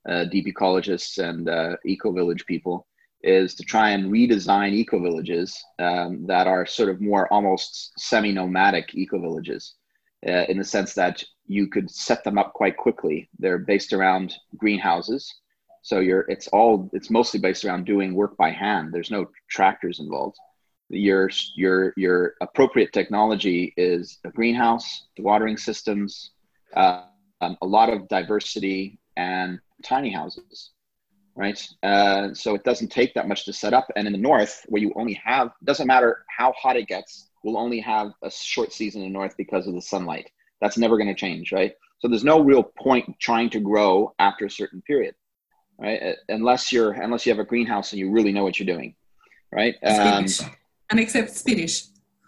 uh, deep ecologists and uh, eco village people is to try and redesign eco villages um, that are sort of more almost semi nomadic eco villages. Uh, in the sense that you could set them up quite quickly. They're based around greenhouses. So you're it's all it's mostly based around doing work by hand. There's no tractors involved. Your your your appropriate technology is a greenhouse, the watering systems, uh, um, a lot of diversity, and tiny houses, right? Uh, so it doesn't take that much to set up. And in the north, where you only have doesn't matter how hot it gets, we'll only have a short season in the north because of the sunlight that's never going to change, right? So there's no real point trying to grow after a certain period, right? Uh, unless you're unless you have a greenhouse and you really know what you're doing, right? Um, and except Spanish.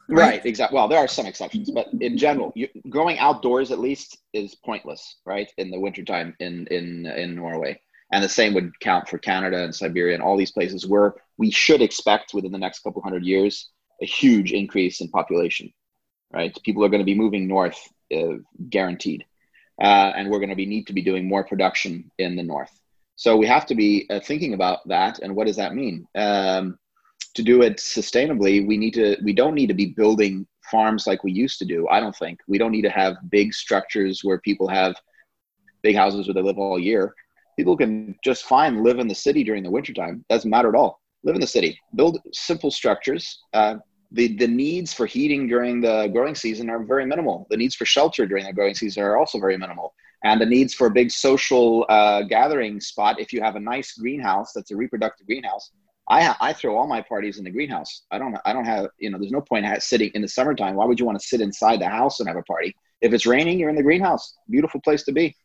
Right, right exactly. Well, there are some exceptions, but in general, you, growing outdoors at least is pointless, right? In the wintertime in in in Norway, and the same would count for Canada and Siberia and all these places where we should expect within the next couple hundred years a huge increase in population, right? People are going to be moving north uh, guaranteed. Uh, and we're going to be need to be doing more production in the north. So we have to be uh, thinking about that and what does that mean? Um, to do it sustainably, we need to we don't need to be building farms like we used to do. I don't think we don't need to have big structures where people have big houses where they live all year. People can just fine live in the city during the wintertime. Doesn't matter at all. Live in the city. Build simple structures. Uh, the, the needs for heating during the growing season are very minimal. The needs for shelter during the growing season are also very minimal. And the needs for a big social uh, gathering spot, if you have a nice greenhouse that's a reproductive greenhouse, I, I throw all my parties in the greenhouse. I don't I don't have you know there's no point sitting in the summertime. Why would you want to sit inside the house and have a party? If it's raining, you're in the greenhouse. Beautiful place to be.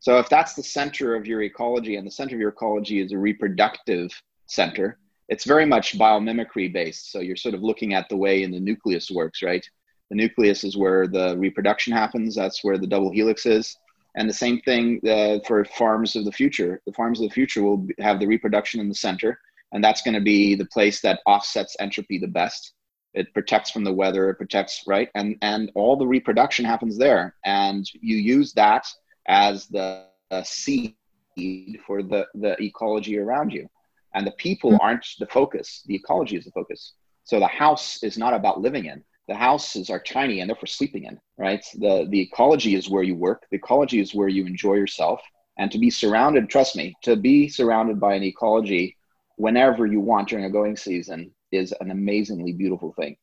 So if that's the center of your ecology and the center of your ecology is a reproductive center, it's very much biomimicry based. So you're sort of looking at the way in the nucleus works, right? The nucleus is where the reproduction happens. That's where the double helix is. And the same thing uh, for farms of the future. The farms of the future will have the reproduction in the center, and that's going to be the place that offsets entropy the best. It protects from the weather. It protects right, and and all the reproduction happens there. And you use that as the seed for the the ecology around you and the people mm-hmm. aren't the focus. The ecology is the focus. So the house is not about living in. The houses are tiny and therefore sleeping in right? The the ecology is where you work. The ecology is where you enjoy yourself. And to be surrounded trust me to be surrounded by an ecology whenever you want during a going season is an amazingly beautiful thing.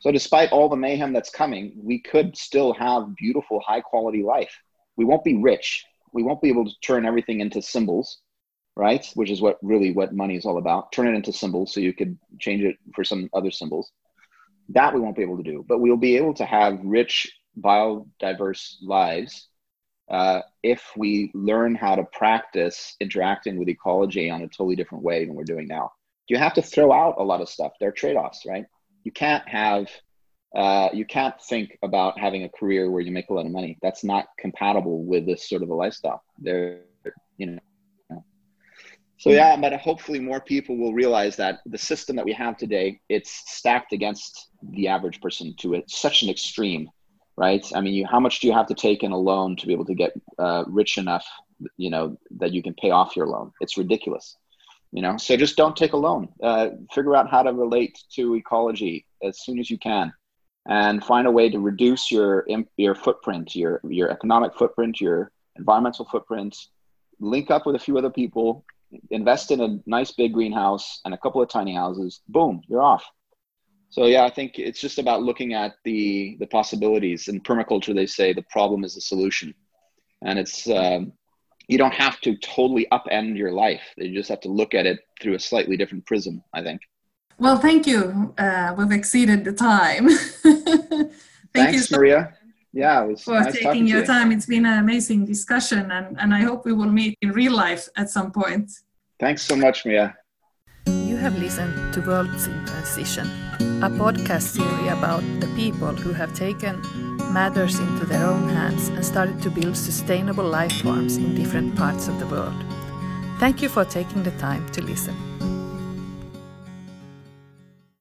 So despite all the mayhem that's coming we could still have beautiful high quality life. We won't be rich. We won't be able to turn everything into symbols right? Which is what really what money is all about. Turn it into symbols so you could change it for some other symbols. That we won't be able to do, but we'll be able to have rich, biodiverse lives uh, if we learn how to practice interacting with ecology on a totally different way than we're doing now. You have to throw out a lot of stuff. There are trade-offs, right? You can't have uh, you can't think about having a career where you make a lot of money. That's not compatible with this sort of a lifestyle. There, you know, so yeah, but hopefully more people will realize that the system that we have today, it's stacked against the average person to it, such an extreme, right? I mean, you, how much do you have to take in a loan to be able to get uh, rich enough, you know, that you can pay off your loan? It's ridiculous, you know. So just don't take a loan. Uh, figure out how to relate to ecology as soon as you can, and find a way to reduce your your footprint, your your economic footprint, your environmental footprint. Link up with a few other people invest in a nice big greenhouse and a couple of tiny houses, boom, you're off. so yeah, I think it's just about looking at the the possibilities. In permaculture, they say the problem is the solution, and it's um, you don't have to totally upend your life. You just have to look at it through a slightly different prism. I think. Well, thank you. Uh, we've exceeded the time. Thank Thanks, you so Maria. Yeah, it was for nice taking your you. time. It's been an amazing discussion, and, and I hope we will meet in real life at some point. Thanks so much, Mia. You have listened to Worlds in Transition, a podcast series about the people who have taken matters into their own hands and started to build sustainable life forms in different parts of the world. Thank you for taking the time to listen.